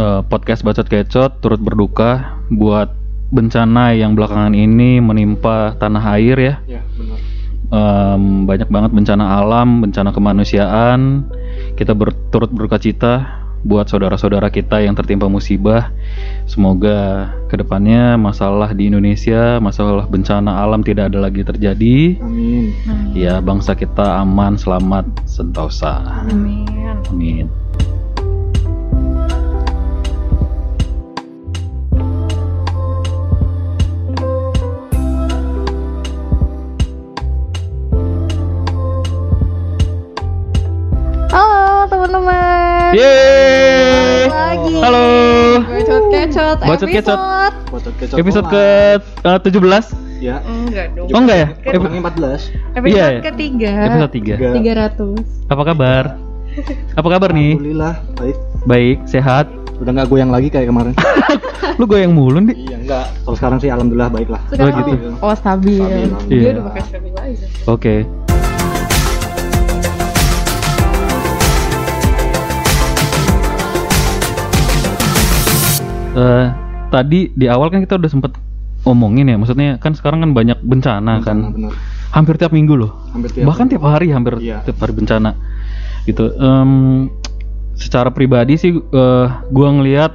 eh, podcast Bacot Kecot turut berduka buat bencana yang belakangan ini menimpa tanah air ya. Ya, benar. Em, banyak banget bencana alam, bencana kemanusiaan. Kita berturut berduka cita buat saudara-saudara kita yang tertimpa musibah. Semoga ke depannya masalah di Indonesia, masalah bencana alam tidak ada lagi terjadi. Amin. Ya, bangsa kita aman, selamat, sentosa. Amin. Amin. Teman-teman. Yeay. Lagi. Halo. Bacot kecot. Bacot kecot. episode. Bocot kecot Episode ke eh, 17? ya. Enggak dong. Oh enggak ya? Eh, Epi- orangnya 14. Episode Iya, iya. ketiga. Episode 3. Tiga. 300. Apa kabar? Apa kabar nih? Alhamdulillah, baik. Baik, sehat. Udah nggak goyang lagi kayak kemarin. Lu goyang mulu nih. iya, enggak. Kalau sekarang sih alhamdulillah baik lah. Sekarang gitu. oh stabil. Stabil, Dia Iya. udah pakai stabilizer. Oke. Eh, tadi di awal kan kita udah sempet ngomongin ya, maksudnya kan sekarang kan banyak bencana kan, Benar. hampir tiap minggu loh, Hampir tiap bahkan tiap hari hampir Iya. tiap hari bencana, gitu. Em, secara pribadi sih, eh, gua ngelihat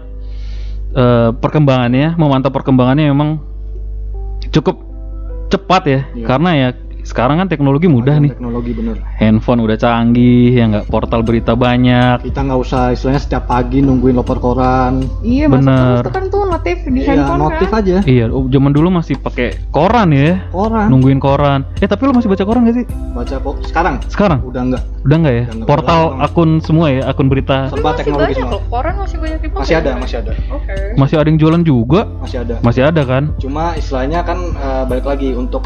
eh, perkembangannya, memantau perkembangannya memang cukup cepat ya, Iya. karena ya sekarang kan teknologi mudah nih Teknologi bener. handphone udah canggih ya nggak portal berita banyak Kita nggak usah istilahnya setiap pagi nungguin lapor koran. Iya, masuk Bener. terus tuh kan tuh notif di Iya, handphone notif kan. aja. iya oh, zaman dulu masih pakai koran ya Koran. nungguin koran eh tapi lu masih baca koran gak sih Baca kok. Sekarang sekarang udah enggak. udah nggak ya Udah nggak. portal Udah nggak. akun semua ya akun berita Serba Masih teknologi banyak semua. loh, koran masih banyak dipakai. Masih ada, masih ada. Oke. masih ada yang jualan juga Masih ada. masih ada kan Cuma istilahnya kan eh, balik lagi untuk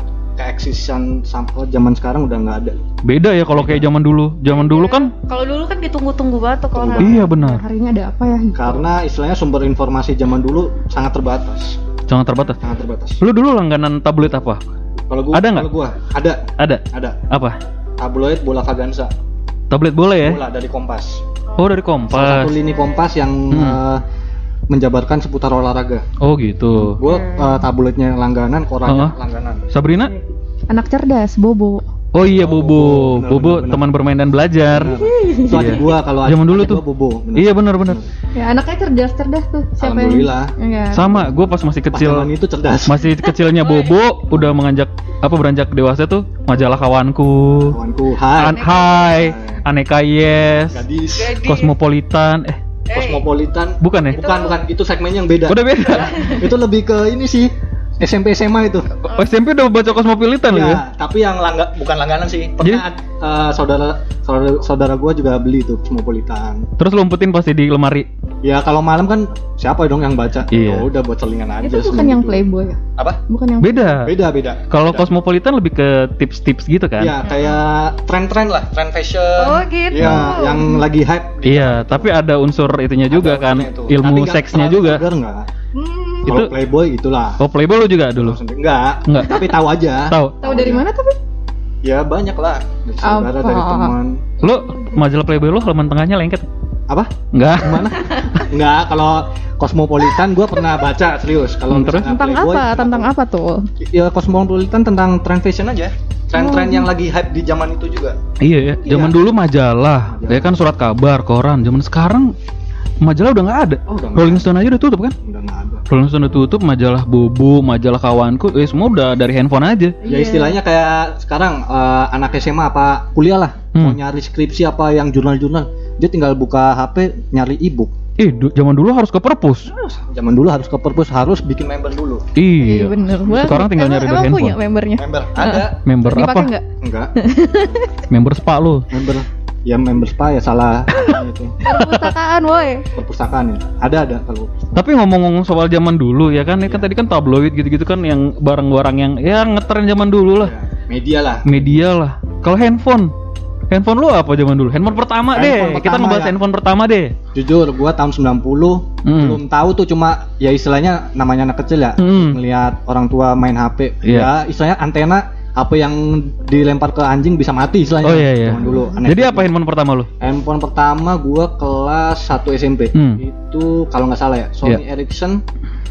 keeksisan sampai zaman sekarang udah nggak ada. beda ya kalau kayak zaman dulu zaman dulu kan Kalau dulu kan ditunggu-tunggu banget tuh koran. iya benar Harinya ada apa ya? Karena istilahnya sumber informasi zaman dulu sangat terbatas, sangat terbatas sangat terbatas. lu dulu langganan tabloid apa Kalau gua Ada nggak? Kalau gua ada, ada ada. apa Tabloid bola Vaganza, tablet boleh ya bola dari Kompas. oh dari Salah kompas satu lini Kompas yang Hmm. eh, menjabarkan seputar olahraga. oh gitu Gua eh, tabloidnya langganan, korannya Heeh. langganan. Sabrina Anak cerdas, Bobo. Oh iya Bobo, benar, Bobo benar, benar. teman bermain dan belajar. Itu adik Iya. gua kalau Zaman adik- dulu adik tuh. gua bobo. bener. Iya benar-benar. Ya anaknya cerdas-cerdas tuh. Siapa Alhamdulillah. yang? Iya. Sama, gue pas masih Pas kecil, zaman itu cerdas. masih kecilnya Bobo, udah menganjak apa beranjak dewasa tuh majalah kawanku, Kawanku, hai. An Hai, Aneka Yes, Gadis. Cosmopolitan, eh Kosmopolitan. bukan ya? Bukan, bukan. Itu segmennya yang beda. Udah beda. itu lebih ke ini sih. SMP SMA itu. Oh, SMP udah baca Cosmopolitan loh ya? Ya, tapi yang langga bukan langganan sih. Pernah eh, saudara saudara saudara gua juga beli tuh Cosmopolitan. Terus lu umpetin pasti di lemari. Ya kalau malam kan siapa dong yang baca? Iya. Ya udah buat selingan aja. Itu bukan yang itu. Playboy ya? Apa? Bukan yang Beda. Beda beda. Kalau Beda. Cosmopolitan lebih ke tips-tips gitu kan? Ya kayak tren-tren lah, tren fashion. Oh gitu. Ya, yang lagi hype. Iya, tapi ada unsur itunya juga Ada kan, itu. ilmu Tapi seksnya juga. vulgar nggak? Hmm. Kalau Itu- Playboy itulah. Oh, Playboy lu juga dulu? Enggak. Enggak. Tapi tahu aja. Tahu. Tahu dari mana tapi? Ya banyak lah. Dari saudara, Apa? dari teman. Lu majalah Playboy lu halaman tengahnya lengket? Apa? Enggak. Gimana? Enggak, kalau Cosmopolitan gue pernah baca serius. Kalau Hmm, Tentang Playboy, apa? Tentang apa tuh? Ya Cosmopolitan tentang tren fashion aja. Tren-tren yang lagi hype di zaman itu juga. Iya ya, zaman Iya. dulu majalah, Majalah. ya kan surat kabar, koran. Zaman sekarang majalah udah nggak ada. Oh, udah Rolling Stone aja udah tutup kan? Udah nggak ada. Rolling Stone udah tutup, majalah Bobo, majalah kawanku, eh semua udah dari handphone aja. Ya Iya. istilahnya kayak sekarang eh, anak SMA apa kuliah lah mau Hmm. nyari skripsi apa yang jurnal-jurnal dia tinggal buka HP nyari ebook. Eh, du- zaman dulu harus ke perpus. Zaman dulu harus ke perpus harus bikin member dulu. Iya. bener banget. Sekarang tinggal Emang- nyari dari emang punya handphone. membernya? Member ada Member Dipakai apa? nggak? enggak? Member spa lu. member ya member spa ya salah itu Perpustakaan woi. perpustakaan ya. Ada ada kalau Tapi ngomong-ngomong soal zaman dulu ya kan, ini kan tadi kan tabloid gitu-gitu kan yang barang-barang yang ya ngetren zaman dulu lah. ya, media lah. Media lah. Kalau handphone, handphone lu apa zaman dulu? Handphone pertama Handphone deh. Kita pertama ngebahas ya. handphone pertama deh. Jujur gua tahun 90 Hmm. belum tahu tuh cuma ya istilahnya namanya anak kecil ya Hmm. melihat orang tua main HP Iya. ya istilahnya antena HP yang dilempar ke anjing bisa mati istilahnya. Oh iya iya. Dulu. aneh. Jadi apa handphone pertama lu? Handphone pertama gua kelas 1 SMP. Hmm. Itu kalau nggak salah ya, Sony Ericsson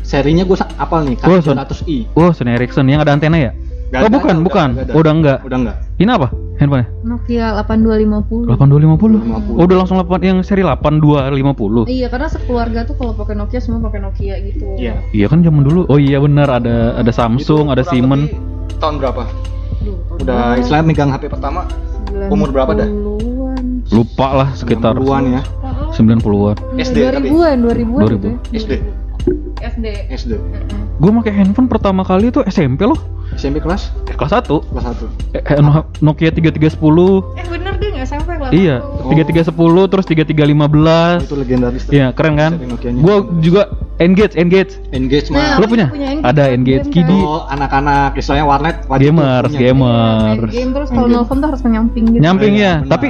serinya gua apal nih, Oh, Son- K200i. Oh, Sony Ericsson yang ada antena ya? Nggak oh, ada, bukan, udah- bukan. udah ada. Oh, udah enggak. Udah enggak. Ini apa? Handphonenya? Nokia 8250. 8250. 50. Oh, udah langsung 8 yang seri 8250. Iya, karena sekeluarga tuh kalau pakai Nokia semua pakai Nokia gitu. Iya. Iya kan zaman dulu. Oh iya benar ada ada Samsung, Itu ada Siemens. Tahun berapa? Duh, Udah istilahnya megang HP pertama umur berapa dah? 90-an. Lupa lah sekitar 90-an ya. 90-an. SD tapi? 2000-an, 2000-an 2000. gitu ya. SD. SD. SD. Gue pakai handphone pertama kali itu SMP loh. SMP kelas Eh, kelas 1. kelas 1. Eh, eh, No- Nokia 3310. Eh bener deh nggak SMP kelas Iya, satu. 3310 terus 3315. Itu legendaris tuh. Iya, keren kan? Gua juga Engage, Engage. Engage Nah, mah. Lo punya? punya Engage Ada Engage Kidi. Oh, anak-anak istilahnya warnet wajib tuh Gamers, punya. Iya, gamers. main game terus kalau nelfon tuh harus menyamping gitu. Nyamping Iya, ya, benar. tapi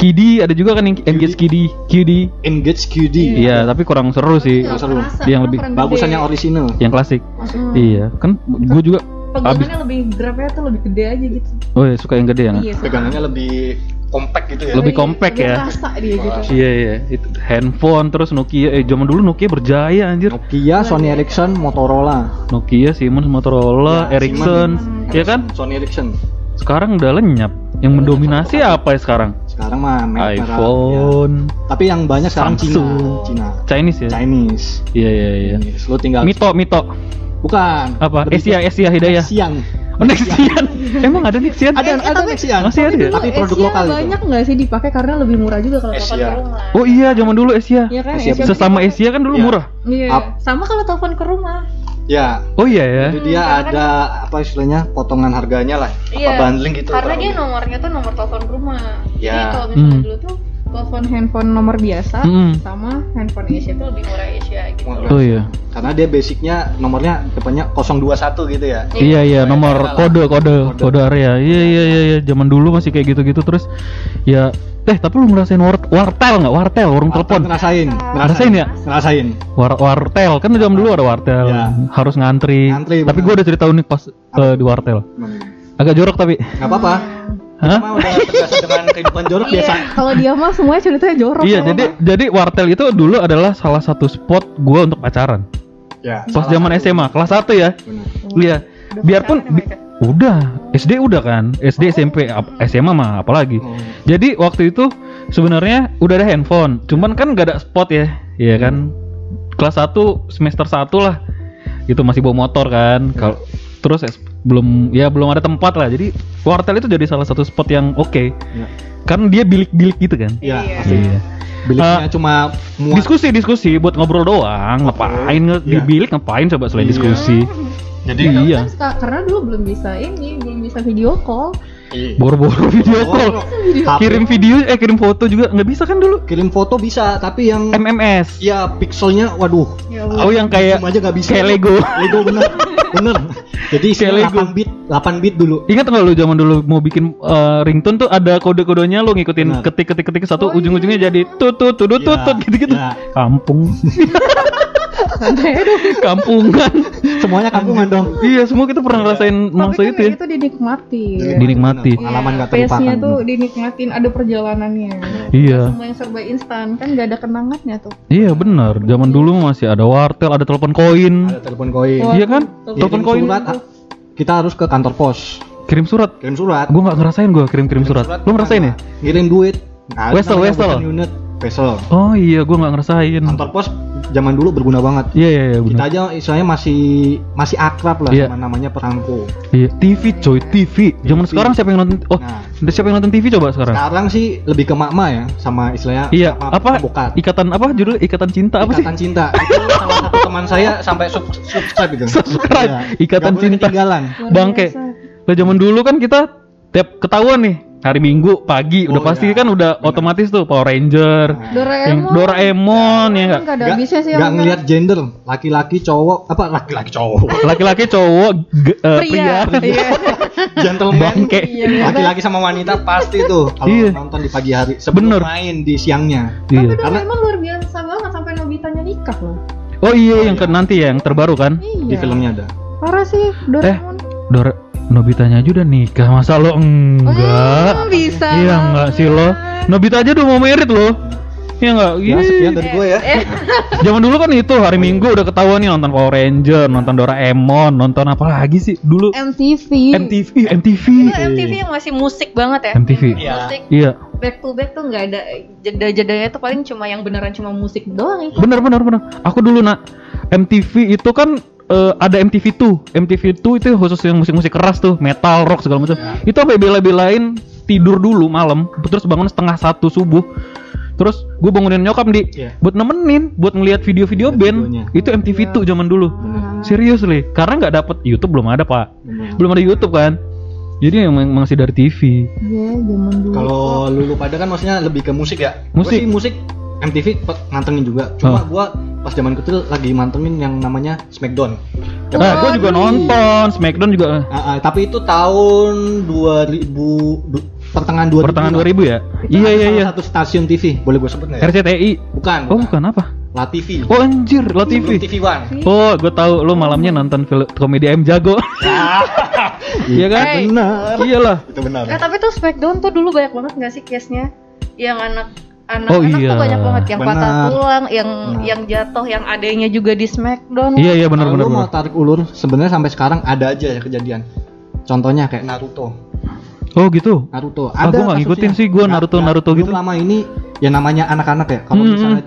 Kidi ada juga kan yang Engage Kidi, Kidi. Engage QD. Iya, tapi kurang seru sih. Nggak seru. kerasa, Yang lebih Bagusan yang original. Yang klasik. Mm. Iya, kan gue juga abis. Pegangannya lebih grabnya tuh lebih gede aja gitu. Oh iya, suka yang gede ya. Iya. Pegangannya lebih compact gitu ya. Lebih compact lebih ya. kerasa dia gitu. Iya iya, itu handphone terus Nokia. Eh zaman dulu Nokia berjaya anjir. Nokia, Sony Ericsson, Motorola. Nokia, Siemens, Motorola, Ya, Ericsson, Siemens. ya kan? Sony Ericsson. Sekarang udah lenyap. Yang mendominasi apa ya sekarang? Sekarang mah merek- iPhone, ya. Tapi yang banyak sekarang Cina. Samsung. Cina. Chinese ya? Chinese. Iya iya iya. Lu tinggal Mito, Mito. Bukan. Apa? Asia, Asia Hidayah. Siang. Oh, Nexian. Emang ada Nexian? Ada Eh, ada Nexian. Masih ada ya? Tapi produk Asia lokal itu. banyak nggak sih dipakai karena lebih murah juga kalau telepon ke rumah. Oh iya, zaman dulu Asia. Iya kan? Asia Asia Sesama. Asia kan dulu Iya. murah. Iya. Sama kalau telepon ke rumah. Ya. Oh iya ya. Jadi dia kan- ada apa istilahnya potongan harganya lah. Iya. Apa bundling gitu. Karena dia lebih. nomornya tuh nomor telepon rumah. Jadi Ya. kalau misalnya Hmm. dulu tuh telepon handphone nomor biasa Hmm. sama handphone Asia tuh lebih murah Asia gitu. Oh iya. Karena dia basicnya nomornya depannya 021 gitu ya. Iya iya Kayak nomor kode kode Kode. kode area. Iya iya iya iya zaman dulu masih kayak gitu-gitu terus ya eh tapi lu ngerasain war wartel nggak wartel warung telepon Ngerasain, Ngerasain ya? Ngerasain. war wartel kan zaman dulu ada wartel Iya. harus ngantri, Ngantri, tapi gue udah cerita unik pas eh, di wartel agak jorok tapi Gak apa-apa. Hah? Cuma udah terbiasa dengan kehidupan jorok Iya, biasa. kalau dia mah semuanya ceritanya jorok. iya jadi jadi wartel itu dulu adalah salah satu spot gue untuk pacaran Ya. pas zaman SMA kelas 1 ya Benar. iya biarpun ya, bi- udah SD udah kan SD SMP ap- SMA mah apalagi Oh. Jadi waktu itu sebenarnya udah ada handphone, cuman kan gak ada spot ya, iya kan? Kelas 1 semester 1 lah, gitu masih bawa motor kan. Kalau terus es- belum ya belum ada tempat lah. Jadi wartel itu jadi salah satu spot yang oke. Ya. Kan dia bilik-bilik gitu kan. Iya, Iya. pasti. Iya. Biliknya cuma muat. Diskusi diskusi buat ngobrol doang, ngapain nge- di Iya. bilik ngapain coba selain Iya. diskusi. Jadi Iya. Kan suka- karena dulu belum bisa ini, belum bisa video call. Iya. Boro-boro video Oh, call. Kirim video eh kirim foto juga nggak bisa kan dulu. kirim foto bisa, tapi yang MMS. ya pixelnya waduh. Ya Oh yang kayak aja nggak bisa. kayak Lego. Lego bener. bener. Jadi Kayak isinya Lego. 8 bit, 8 bit dulu. Ingat nggak lu zaman dulu mau bikin uh, ringtone tuh ada kode-kodenya lu ngikutin Benar. ketik ketik ketik satu Oh, iya. ujung-ujungnya jadi tut tut tut tut Iya, tut gitu-gitu. iya. Kampung. kampungan. Semuanya kampungan dong. iya, semua kita pernah ngerasain masa Tapi itu kan ya. itu dinikmati. Dinikmati. Pengalaman nggak Pace-nya terlupakan. tuh dinikmatin, ada perjalanannya. Iya. Semua yang serba instan kan gak ada kenangannya tuh. Iya benar. Zaman dulu masih ada wartel, ada telepon koin. Ada telepon koin. Iya kan? Telepon Kirim koin. surat, ah, kita harus ke kantor pos. Kirim surat. Kirim surat. Gua nggak ngerasain gua kirim-kirim surat. Lu ngerasain ya? Ngirim duit. Nah, Wesel, wesel. Unit, wesel. Oh iya, gua nggak ngerasain. Kantor pos zaman dulu berguna banget. Iya iya iya Kita aja istilahnya masih masih akrab lah Iya. sama namanya perangko. Iya, TV coy, TV. Zaman TV. sekarang siapa yang nonton? Oh, Nah, siapa yang nonton TV coba sekarang? sekarang sih lebih ke mak-mak ya sama istilahnya Iya, sama apa? pembukaan. Ikatan apa judul Ikatan Cinta apa sih? Ikatan cinta. Itu salah satu teman saya sampai sub- subscribe itu. Subscribe. Iya. Ikatan cinta. ketinggalan. Bangke. Lah zaman dulu kan kita tiap ketahuan nih hari Minggu pagi udah Oh, pasti iya. kan udah Benar. otomatis tuh Power Ranger, Nah, yang Doraemon. Doraemon ya enggak? Nggak ada habisnya sih nggak yang ngelihat gender laki-laki cowok apa laki-laki cowok Laki-laki cowok eh, pria. pria. Iya. gentleman Bangke. Iya, laki-laki sama wanita pasti tuh kalau Iya. nonton di pagi hari sebelum Bener. main di siangnya Iya. Tapi Doraemon luar biasa banget sampai Nobitanya nikah loh. Oh iya yang ke nanti ya yang terbaru kan? Iya. di filmnya ada Parah sih Doraemon. Dora Nobitanya aja udah nikah masa lo enggak Hmm, bisa. iya enggak sih lo Nobita aja udah mau merit lo Iya enggak Ya, sekian dari gue ya. Eh, Zaman dulu kan itu hari Minggu udah ketahuan nih nonton Power Ranger, nonton Doraemon, nonton apa lagi sih dulu MTV. MTV, MTV. Itu MTV yang masih musik banget ya. MTV. Iya. Musik Iya, back to back tuh nggak ada jeda-jedanya tuh paling cuma yang beneran cuma musik doang itu. bener bener bener. Aku dulu nak MTV itu kan eh, ada MTV 2 MTV 2 itu khusus yang musik-musik keras tuh metal rock segala macam itu apa bela-belain tidur dulu malam terus bangun setengah satu subuh terus gue bangunin nyokap di Iya. buat nemenin buat ngeliat video-video band videonya. itu MTV 2 zaman dulu serius li karena nggak dapet YouTube belum ada pak Bener. belum ada YouTube kan jadi emang masih dari TV Iya, zaman dulu. Kalau lulu pada kan maksudnya lebih ke musik ya. Musik. Gua sih musik MTV mantengin juga. Cuma Oh. gua pas zaman kecil lagi mantengin yang namanya Smackdown. nah gue juga nonton Smackdown juga Ah, ah, tapi itu tahun 2000 du- pertengahan 2000. pertengahan lah. 2000 ya iya iya iya Satu stasiun TV, boleh gue sebut nggak ya? RCTI Bukan. oh bukan apa La TV. oh anjir lah Sebelum TV TV One. Oh, gue tahu lu malamnya nonton film komedi ayam jago. Iya kan? Eh, Benar. Iyalah. Itu benar. Eh tapi tuh Smackdown tuh dulu banyak banget nggak sih case-nya? Yang anak anak Oh, iya. tuh banyak banget yang patah Benar. tulang, yang Benar. yang jatuh, yang adanya juga di Smackdown. Iya iya benar benar. lu mau tarik ulur, sebenarnya sampai sekarang ada aja ya kejadian. Contohnya kayak Naruto. Oh gitu. Naruto. Ah, gua nggak ngikutin sih, gua Naruto- Naruto belum gitu. lama ini ya namanya anak-anak ya. Kalau Hmm, misalnya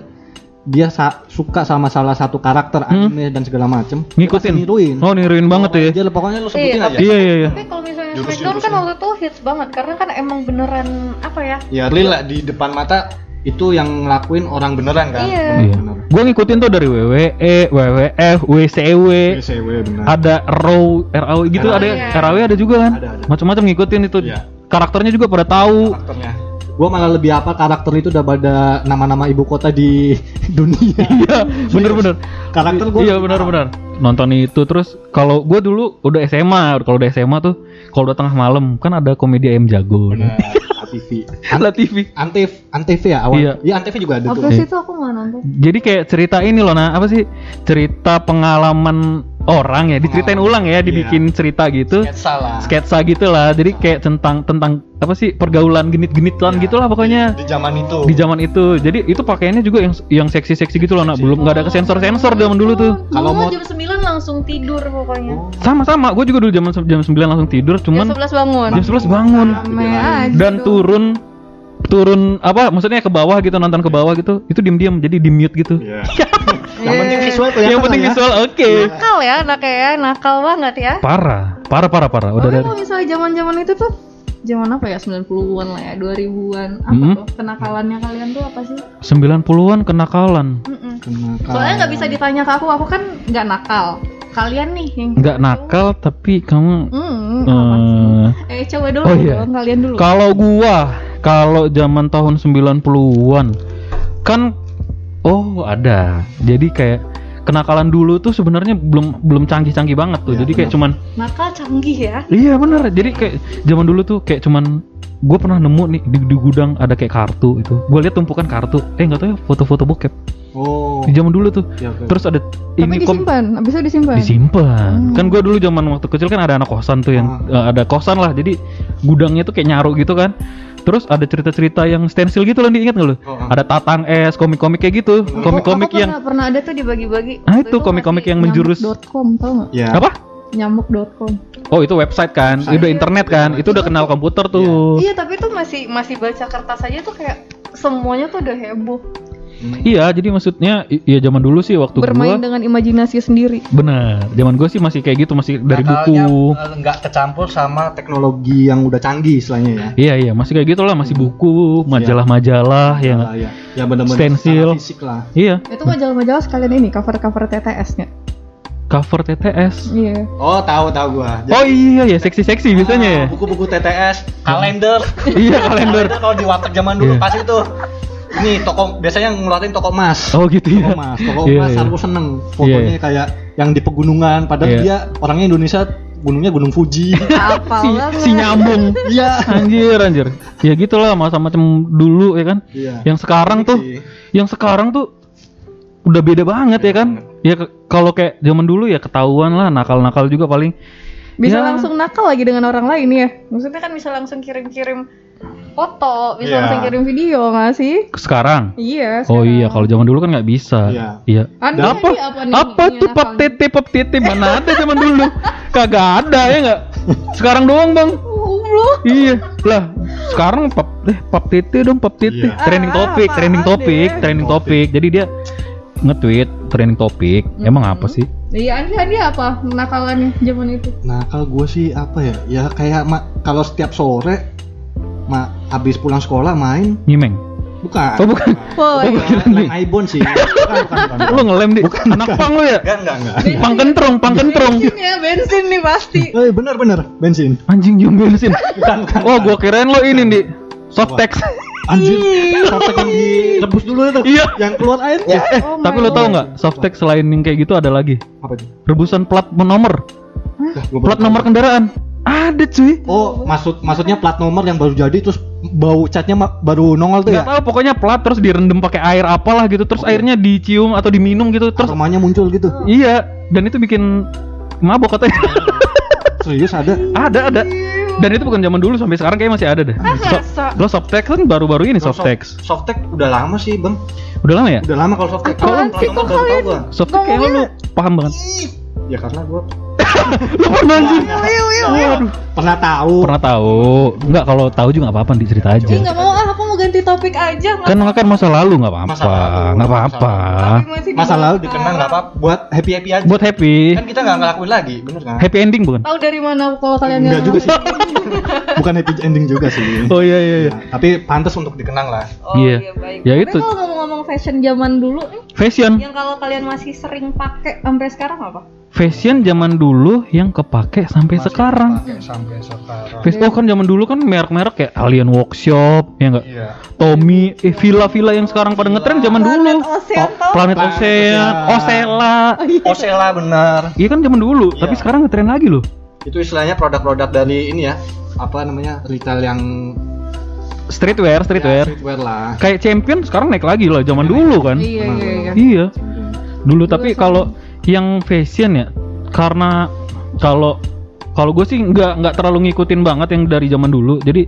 dia sa- suka sama salah satu karakter Hmm. anime dan segala macem, Ngikutin. niruin. Oh niruin banget ya. Dia pokoknya lu sebutin Iya, aja. Iya iya iya. Tapi kalau misalnya. Smackdown kan waktu itu hits banget karena kan emang beneran apa ya? Ya real lah di depan mata itu yang ngelakuin orang beneran kan. Iya. Iya. Gue ngikutin tuh dari WWE, WWF, WCW, BCW benar. ada RAW, RAW gitu Oh, ada, iya. RAW ada juga kan. Ada, ada. Macam-macam ngikutin itu. Iya. Karakternya juga pada tahu. karakternya. Gua malah lebih apa karakter itu udah pada nama-nama ibu kota di dunia. Iya, bener-bener. Karakter gua Iya benar-benar. Nonton itu terus kalau gue dulu udah SMA, kalau udah SMA tuh kalau udah tengah malam kan ada komedi ayam jago. Benar. TV. Lah TV. Antv, Antv ya awal. Iya. Iya, Antv juga ada Apa tuh. sih itu aku nggak nonton? Jadi kayak cerita ini loh, nah apa sih? Cerita pengalaman orang ya, diceritain ulang ya, dibikin cerita gitu. Sketsa lah. Sketsa gitu lah. Jadi kayak tentang tentang apa sih? Pergaulan genit-genitan gitu lah pokoknya. Di zaman itu. Di zaman itu. Jadi itu pakaiannya juga yang yang seksi-seksi gitu loh, nah. Belum nggak ada kesensor-sensor zaman dulu tuh. Kalau mau- jam 9 langsung tidur pokoknya. Oh. Sama-sama, gue juga dulu jam jam 9 langsung tidur, Jam cuman 11 bangun. jam 11 bangun. Rame aja dan turun turun apa maksudnya ke bawah gitu nonton ke bawah gitu itu diem jadi di mute gitu Iya. yang penting visual kelihatan yang penting ya. visual oke Nakal ya, anaknya ya, nakal banget ya. parah parah parah parah udah Tapi dari kalau misalnya zaman-zaman itu tuh zaman apa ya 90-an lah ya, 2000-an. Apa Hmm. tuh kenakalannya kalian tuh apa sih? 90-an kenakalan Mm-mm. Kenakalan. Soalnya nggak bisa ditanya ke aku, aku kan nggak nakal. Kalian nih yang nggak nakal tapi kamu apa sih? eh, Eh coba dulu oh iya. dong, kalian dulu. kalau gua kalau zaman tahun 90-an kan oh ada jadi kayak kenakalan dulu tuh sebenarnya belum belum canggih-canggih banget tuh Iya, jadi kayak benar. cuman Nakal canggih ya. Iya bener, jadi kayak zaman dulu tuh kayak cuman gue pernah nemu nih di, di gudang ada kayak kartu itu. Gue lihat tumpukan kartu, eh nggak tahu ya foto-foto bokep Oh. di zaman dulu tuh. Iya, oke. Terus ada Tapi ini kom disimpan, abisnya disimpan. disimpan. Hmm. Kan gue dulu zaman waktu kecil kan ada anak kosan tuh yang eh, ada kosan lah, jadi gudangnya tuh kayak nyaru gitu kan. Terus ada cerita-cerita yang stensil gitu loh, diingat nggak lo? Oh, oh. Ada tatang es, komik-komik kayak gitu, Aku- komik-komik yang pernah, pernah ada tuh dibagi-bagi. Ah, Waktu itu komik-komik yang menjurus. Nyamuk.com tau nggak? Iya. apa? Nyamuk.com. Oh itu website kan, Website. udah internet kan, itu udah kenal komputer tuh. Iya tapi itu masih masih baca kertas aja tuh kayak semuanya tuh udah heboh. Hmm. Iya, jadi maksudnya iya zaman dulu sih waktu Bermain gua dengan imajinasi sendiri. benar. Zaman gua sih masih kayak gitu, masih dari buku. eh, nggak kecampur sama teknologi yang udah canggih istilahnya ya. Iya iya, masih kayak gitu lah, masih buku, majalah-majalah ya nggak? Nah, ya, ya bener-bener Stensil. fisik lah. Iya, Itu majalah-majalah sekalian ini cover-cover TTS-nya. cover TTS. Iya. Oh tahu tahu gua. Jadi, Oh iya ya, seksi-seksi biasanya ya. ah, Buku-buku TTS, kalender. Iya, kalender. kalau di warteg zaman dulu Iya. pasti tuh. Ini toko biasanya ngeluarin toko emas. Oh gitu Toko ya. emas, toko Iya, emas iya. aku seneng. Fotonya kayak yang di pegunungan, padahal Iya. dia orangnya Indonesia, gunungnya Gunung Fuji. Apal Si, si nyambung. Iya. Anjir, anjir. Ya gitulah masa macam dulu ya kan. Iya. Yang sekarang tuh, yang sekarang tuh udah beda banget ya Beda kan. Ya kalau kayak zaman dulu ya ketahuan lah nakal-nakal juga paling Bisa Ya. langsung nakal lagi dengan orang lain ya. Maksudnya kan bisa langsung kirim-kirim foto, bisa Iya. langsung kirim video nggak sih? Sekarang. Iya. Oh sekarang. iya, kalau zaman dulu kan nggak bisa. Iya. Iya. Anda apa? ini apa nih? Apa tuh pop tete pop tete mana ada zaman dulu? Kagak ada ya nggak? Sekarang doang bang. Iya lah. Sekarang pop eh pop tete dong pop tete. Iya. Trending Ah, topik, apaan trending topik, deh? trending topik. Jadi dia nge-tweet trending topik. Emang Mm-mm. apa sih? Iya, Andi Andi apa nakalannya zaman itu? Nakal gue sih apa ya? Ya kayak kalau setiap sore ma habis pulang sekolah main Nyimeng. bukan. Oh bukan. Oh, Oh, iya. bukan. Lem Ibon sih. Bukan, bukan, bukan. Lu ngelem di anak pang lu ya? Enggak, enggak, enggak. Pang kentrong, pang kentrong. Bensin ya, bensin nih pasti. Eh, bener bener bensin. Anjing jum bensin. Bukan, bukan. Oh, gua kirain lo ini di Softex. Anjir, softek yang direbus dulu itu. Iya. Yang keluar airnya. Eh, Oh tapi lo tau God. nggak? Softex selain yang kayak gitu ada lagi. Apa itu? Rebusan plat nomor. Baru Plat nomor kendaraan. Ada cuy. Oh, maksud maksudnya plat nomor yang baru jadi terus bau catnya baru nongol tuh Gak ya? tahu pokoknya plat terus direndam pakai air apalah gitu terus airnya dicium atau diminum gitu terus Aromanya muncul gitu. iya dan itu bikin mabok katanya. Serius ada? ada ada. Dan itu bukan zaman dulu sampai sekarang kayak masih ada deh. So, lo Softex kan baru-baru ini Kalau Softex. soft- Softek udah lama sih, Bang. Udah lama ya? Udah lama kalau. Apaan Kalau Kok kalian-. Softex kayak lo, lo paham banget. Ya karena gua Lo pernah anjing? Waduh, pernah tahu. Pernah tahu? Enggak kalau tahu juga nggak apa-apa dicerita aja. Ih nggak mau ah, aku mau ganti topik aja. Kan kan masa lalu nggak apa-apa, nggak apa-apa. Masa lalu dikenang nggak apa buat happy happy aja. Buat happy, Kan kita nggak ngelakuin lagi, bener kan? happy ending bukan? Tahu dari mana kalau kalian Enggak nggak juga sih. Bukan happy ending juga sih. Oh iya iya iya. Ya, tapi pantas untuk dikenang lah. Oh Iya. iya, baik. Ya Tapi itu. kalau ngomong-ngomong fashion zaman dulu nih, Fashion, yang kalau kalian masih sering pakai sampai sekarang apa? Fashion zaman dulu yang kepake sampai Masih sekarang. Sampai sekarang. Facebook kan zaman dulu kan merek-merek kayak Alien Workshop, ya enggak? Iya. Tommy, eh villa-villa yang sekarang pada ngetren zaman dulu. Planet Ocean Oh? Planet Ocean, Ocean. Osella. Osella benar. Iya kan zaman dulu, Iya. tapi sekarang ngetren lagi loh. Itu istilahnya produk-produk dari ini ya. Apa namanya? Retail yang Streetwear, ya, streetwear. streetwear lah. Kayak Champion sekarang naik lagi lah zaman dulu kan. Iya iya iya. Iya. Dulu tapi kalau yang fashion ya karena kalau kalau gue sih nggak nggak terlalu ngikutin banget yang dari zaman dulu. Jadi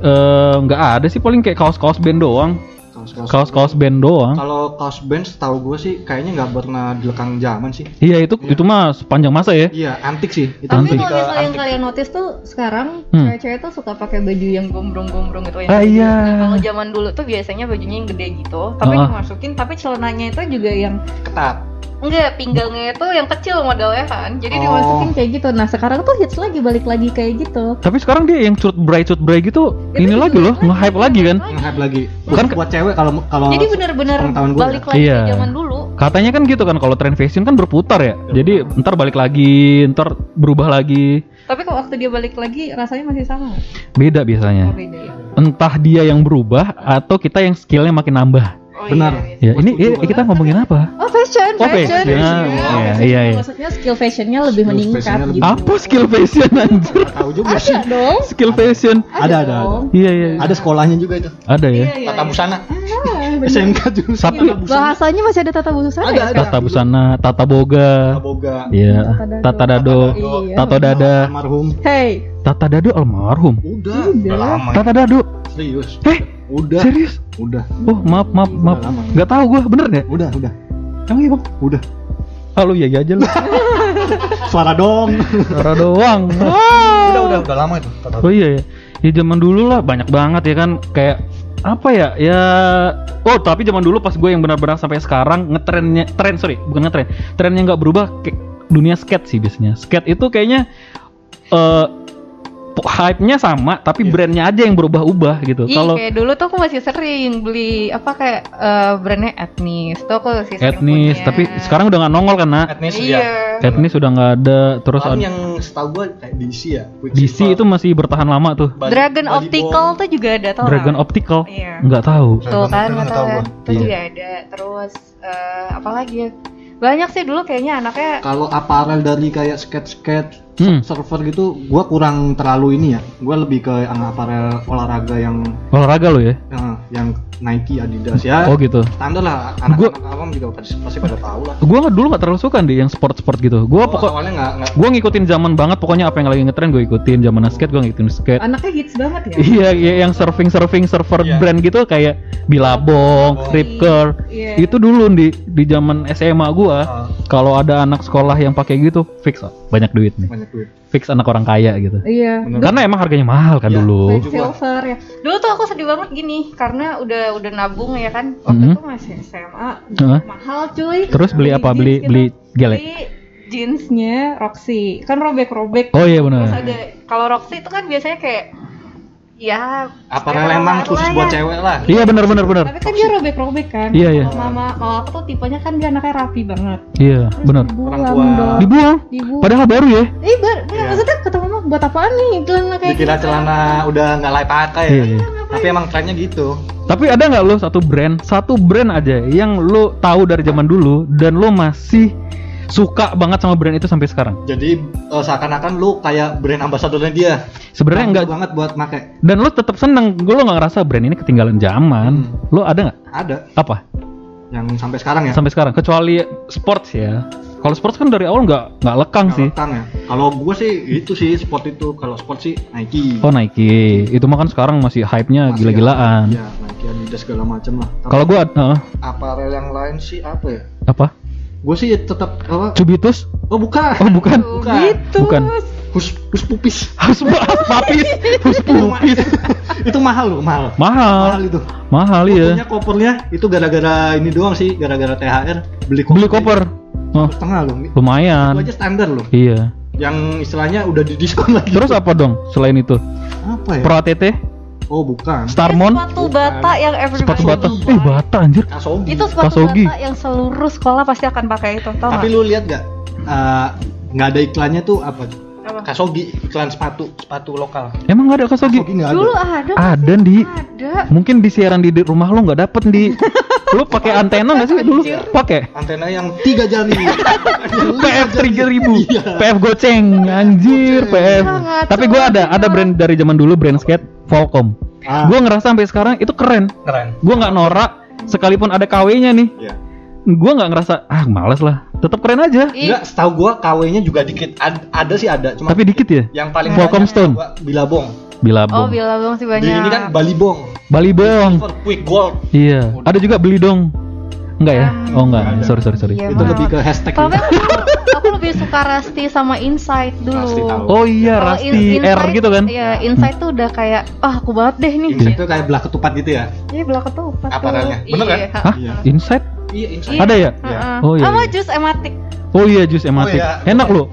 eh, nggak ada sih paling kayak kaos-kaos band doang. Kaos-kaos. Kaos-kaos band doang. Kalau kaos band setahu gue sih kayaknya nggak pernah dilekang zaman sih. Iya itu itu mah sepanjang masa ya. Iya, antik sih. Itu Tapi Antik. kalau misalnya yang kalian notice tuh sekarang Hmm. cewek-cewek tuh suka pakai baju yang gombrong-gombrong gitu ya. Ah, iya. kalau zaman dulu tuh biasanya bajunya yang gede gitu, tapi Ah. dimasukin tapi celananya itu juga yang ketat. Enggak pinggangnya itu yang kecil modelnya kan. Jadi Oh. dimasukin kayak gitu. Nah, sekarang tuh hits lagi balik lagi kayak gitu. Tapi sekarang dia yang cut bray cut bray gitu Itu ini lagi loh lagi, nge-hype lagi kan. Nge-hype lagi. Kan Bukan buat cewek kalau kalau Jadi bener-bener sepengetahuan gua balik ya. lagi Iya. ke zaman dulu. Katanya kan gitu kan kalau tren fashion kan berputar ya. Jadi ntar balik lagi, ntar berubah lagi. Tapi kalau waktu dia balik lagi rasanya masih sama. Beda biasanya. Oh, beda ya. Entah dia yang berubah atau kita yang skillnya makin nambah. Oh, Benar. iya, iya. Ya ini eh, kita ngomongin apa? Oh fashion, Oh, fashion. fashion. Iya, Iya, fashion. iya, iya. Maksudnya skill fashionnya lebih Skill meningkat fashionnya gitu. lebih- Apa skill fashion anjir? Tahu juga sih. Ada dong. Skill fashion. Ada ada. Iya iya. Ada sekolahnya juga itu. Ada ya. Iya, iya, Tata iya. busana. SMK juga. Tapi- Tata busana. Bahasanya masih ada tata busana Ada, ya? ada. Tata busana, tata boga. Tata boga. Iya. Tata Tata dado. Iya. Tato dada. Almarhum. Hey, Tata dado almarhum. Udah. Udah. Udah lama. Tata dado. Serius. Eh, Udah. serius? Udah. Oh, maaf maaf maaf. Udah lama. Gak tahu gua, bener nggak? Udah, udah. Emang iya, Bang? Udah. Ah, lu iya aja lu. Suara dong. Suara doang. udah, udah, udah lama itu. Tata Oh iya ya. Ya zaman dulu lah banyak banget ya kan kayak apa ya ya oh tapi zaman dulu pas gue yang benar-benar sampai sekarang ngetrennya tren sorry bukan ngetren trennya nggak berubah kayak dunia skate sih biasanya skate itu kayaknya eh hype-nya sama tapi Iya. brandnya aja yang berubah-ubah gitu kalau kayak dulu tuh aku masih sering beli apa kayak eh, brandnya etnis. Tuh aku masih sering etnis punya. tapi sekarang udah nggak nongol kan nak Etnis Iya. ya. etnis udah nggak ada terus Paling ada yang setahu gua kayak DC ya. DC itu masih bertahan lama tuh Bali- Dragon Bali Optical Ball. tuh juga ada tau Dragon nggak? Optical Iya. nggak tahu Tuh Dragon kan Optical nggak tahu kan. Itu Iya. juga ada. Terus eh, apa lagi ya? Banyak sih dulu kayaknya anaknya Kalau aparel dari kayak skate-skate Hmm. server gitu, gua kurang terlalu ini ya. Gua lebih ke yang aparel olahraga yang olahraga lo ya yang, yang Nike, Adidas ya. Oh gitu. Standar lah anak-anak awam juga pasti, pasti pada tahu lah. Gua nggak dulu nggak terlalu suka deh yang sport-sport gitu. Gua Oh, pokok gua ngikutin zaman banget pokoknya apa yang lagi ngetren gue ikutin zaman skate gue ngikutin skate Anaknya hits banget ya. iya iya yang surfing surfing surfer Iya. brand gitu kayak Billabong, Billabong. Ripker Iya. itu dulu di di zaman SMA gua Ah, kalau ada anak sekolah yang pakai gitu fix oh, banyak duit nih banyak duit. fix anak orang kaya gitu Iya. Bener. karena emang harganya mahal kan Iya, dulu Juga. silver ya. Dulu tuh aku sedih banget gini karena udah udah nabung ya kan. Waktu Mhm. itu masih SMA. Heeh. Mahal cuy. terus beli apa beli gitu. beli gelek Beli jeansnya Roxy. Kan robek-robek. oh iya Terus benar ada kalau Roxy itu kan biasanya kayak ya Apalagi kayak emang baru khusus buat ya. cewek lah. iya benar benar benar Tapi kan dia robek-robek kan. Iya, iya. Kalau mama mama aku tuh tipenya kan dia anaknya rapi banget. iya benar dibuang Orang tua. dong. dibuang Dibuang. padahal baru ya Eh, bar, nah, Iya. maksudnya kata mama buat apaan nih celana kayak Dikira gitu? celana udah nggak layak pakai ya. Iya, iya. Tapi emang trennya gitu. Tapi ada nggak lo satu brand, satu brand aja yang lo tahu dari zaman dulu dan lo masih suka banget sama brand itu sampai sekarang? Jadi eh, seakan-akan lu kayak brand ambasadornya dia. Sebenarnya enggak banget buat make. dan lo tetap seneng, gue lo nggak ngerasa brand ini ketinggalan zaman. Hmm. Lo ada nggak? Ada Apa? yang sampai sekarang ya. Sampai sekarang, kecuali sports ya. Kalau sports kan dari awal nggak nggak lekang Nggak sih. lekang ya. Kalau gua sih itu sih sport itu. Kalau sport sih Nike. Oh Nike, itu mah kan sekarang masih hype-nya gila-gilaan. Ya, Nike, Adidas segala macem lah. Kalau gue, uh, aparel yang lain sih apa ya? apa? Gue sih tetap apa? Cubitus? Oh bukan. Oh bukan, Tuh, Bukan. gitu. Bukan. Hus, hus pupis. Harus papis, harus pupis. itu mahal loh, mahal. Mahal, Mahal itu. mahal ya. Kopernya kopernya itu gara-gara ini doang sih, gara-gara THR beli koper. Beli koper, oh, setengah loh. Itu lumayan. aja standar loh. Iya. Yang istilahnya udah didiskon lagi. Terus apa dong selain itu? apa ya? Pro ATT, Oh bukan. Starmon, sepatu Bukan. bata yang everybody sepatu bata. buy. Eh bata anjir. Kasogi. Itu sepatu Kasogi. bata yang seluruh sekolah pasti akan pakai itu, tau Tapi nggak? lu lihat gak? Eh, nggak ada iklannya tuh apa? Apa? Kasogi iklan sepatu sepatu lokal. Emang nggak ada Kasogi? Kasogi nggak ada. Dulu ada. Ada di. Ada. Mungkin di siaran di di rumah lo nggak dapet di. Lu pakai antena nggak sih dulu? Pakai. Antena yang tiga jari. PF 3000 Iya. PF goceng anjir PF tapi gue ada ada brand dari zaman dulu brand skate Volcom Ah, gue ngerasa sampai sekarang itu keren keren. gue nggak norak sekalipun ada KW-nya nih Iya. gue nggak ngerasa ah males lah tetap keren aja Enggak, setahu gua KW-nya juga dikit. Ad- ada sih ada, cuma tapi dikit ya yang paling Volcom Stone. gua Bilabong. Oh, Bilabong Bilabong sih Di banyak. ini kan Bali Bong. Bali Bong Quick Gold. iya ada juga beli dong enggak ya Hmm, oh enggak ada. sorry sorry sorry Iya, Itu maaf. lebih ke hashtag. Tapi aku, aku lebih suka Rusty sama Insight dulu. Rusty tahu. oh iya Kalau Rusty In- R gitu kan Iya, Insight tuh udah kayak, ah aku banget deh nih. Insight itu kayak belah ketupat gitu ya. Iya, belah ketupat tuh. Aparelnya. Bener kan? Iya, hah ha-ha. Insight Iya, Insight. ada ya Iya. Oh, iya, Sama iya. jus ematik. oh iya jus ematik iya. enak loh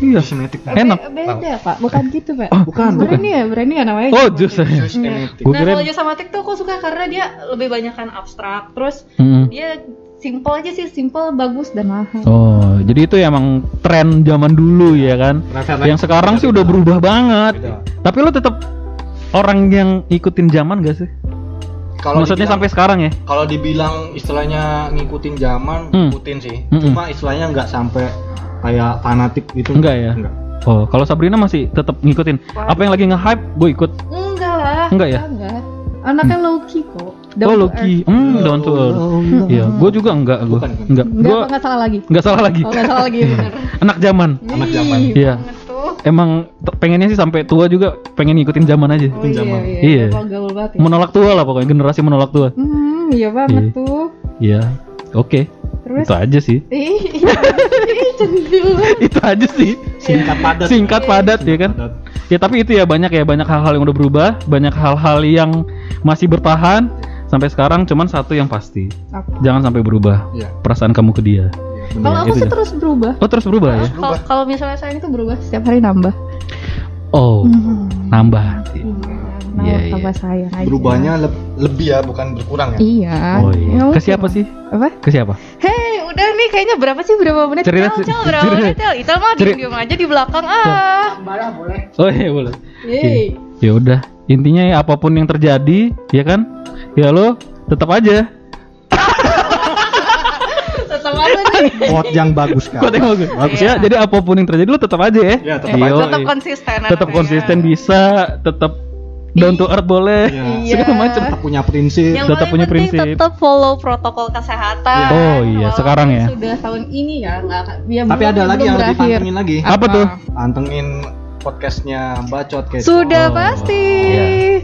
iya Cosmetic. Enak. Be- Beda, Pak. Bukan gitu, Pak. Oh, bukan, Brand ya, brand ya namanya. oh jus ya Cosmetic. Gua Nah, kalau jus ematik tuh aku suka karena dia lebih banyak kan abstrak. Terus Mm-mm. dia simple aja sih, simple, bagus dan mahal. Oh, jadi itu emang tren zaman dulu ya kan? Referensi Yang sekarang sih udah berubah banget. Beda. Tapi lo tetap orang yang ikutin zaman gak sih? Kalau Maksudnya dibilang- sampai sekarang ya? kalau dibilang istilahnya ngikutin zaman, Hmm. ngikutin sih. Mm-mm. Cuma istilahnya nggak sampai kayak fanatik gitu. Enggak ya? Enggak. Oh, kalau Sabrina masih tetap ngikutin. Wah. Apa yang lagi nge-hype, gue ikut. Enggak lah. Enggak ya? Enggak. Anaknya low key kok. Down oh, Loki. Hmm, down to earth. Iya, gue juga enggak, gue. Enggak. Enggak, Gue enggak salah lagi. enggak salah lagi. Oh, enggak salah lagi bener. Anak zaman. Anak zaman. Iya. Emang pengennya sih sampai tua juga pengen ngikutin zaman aja. Oh iya, zaman. iya. Iya. Gaul banget ya. Menolak tua lah pokoknya, generasi menolak tua. Hmm, iya banget Iya. tuh. Iya. Oke. Terus Itu aja sih. Ih, ih, centil banget. itu aja sih. Singkat padat. Singkat padat ya kan. Padat. Ya tapi itu ya banyak ya banyak hal-hal yang udah berubah, banyak hal-hal yang masih bertahan sampai sekarang cuman satu yang pasti. Apa? Jangan sampai berubah Iya. perasaan kamu ke dia. Iya, bener. Kalau aku sih ya. terus berubah. Oh terus berubah ya? Kalau kalau misalnya saya itu berubah setiap hari nambah. Oh, Hmm. nambah. Iya, Iya, nambah iya. sayang aja. Berubahnya lebih ya, bukan berkurang ya. Iya. Oh Ya iya. Ke mungkin siapa sih? Apa? Ke siapa? Hei, udah nih kayaknya berapa sih berapa menit? Cerita, Cel, Cel, cerita. berapa menit? Cel? Ital mah Cerita. diem aja di belakang ah. Oh iya boleh. Yeay. Ya udah. Intinya ya apa pun yang terjadi, ya kan? Ya lo tetap aja. Tetap aja nih. Quote yang bagus kan. Quote yang bagus. Bagus ya. Iya. Jadi apa pun yang terjadi lo tetap aja ya. Iya, tetap Iya, aja. Tetap iya. konsisten. tetap konsisten bisa tetap down to earth boleh Iya. segala macam Tetap punya prinsip. Yang tetap punya penting prinsip. tetap follow protokol kesehatan. Oh, iya, Walaupun sekarang ya. Sudah tahun ini ya, nggak. Ya, Tapi belum- ada lagi yang lebih berakhir. pantengin lagi. Apa tuh? Pantengin podcastnya Bacot kayak Sudah Oh, pasti.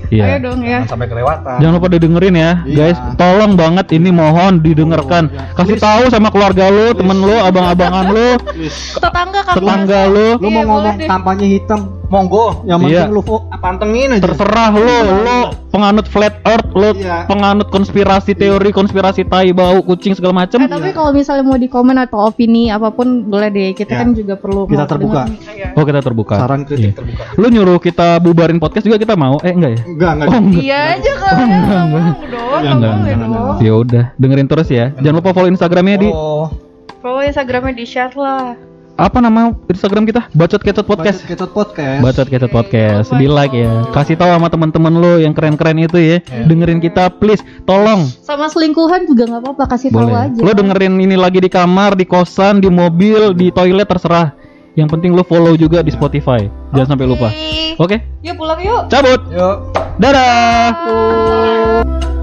Iya. Ayo dong ya. Jangan sampai kelewatan. Jangan lupa didengerin ya, Iya. guys. Tolong banget ini mohon didengarkan. Oh, iya. Kasih tahu sama keluarga lu, temen lu, abang-abangan lu. Tetangga kamu. tetangga lu. Lu Iya, mau ngomong kampanye hitam, monggo. Yang penting Iya. lu fo- pantengin aja. Terserah lu, lu penganut flat earth, lu Iya. penganut konspirasi teori, konspirasi tai bau kucing segala macem. Eh, tapi kalau misalnya mau di komen atau opini apa pun boleh deh. Kita Ya. kan juga perlu Kita terbuka. dengar. Iya. Oh kita terbuka. Saran kritik Iya. terbuka. Lu nyuruh kita bubarin podcast juga kita mau? Eh enggak ya? Enggak, enggak. Oh enggak. Iya aja kan. enggak, Nggak enggak. Iya, nggak enggak, jangan, dong. Ya udah, dengerin terus ya. Jangan lupa follow Instagramnya di Oh, Follow Instagramnya di share lah. Apa nama Instagram kita? Bacot Kecot Podcast. Bacot Kecot Podcast. Bacot Kecot Podcast. My Di like ya. Kasih tahu sama teman-teman lu yang keren-keren itu ya. Dengerin kita please. Tolong. Sama selingkuhan juga nggak apa-apa kasih tahu aja. Lu dengerin ini lagi di kamar, di kosan, di mobil, di toilet terserah. Yang penting lu follow juga di Spotify. Jangan sampai lupa. Oke. Oke, Yuk pulang yuk. cabut. Yuk. Dadah. Bye.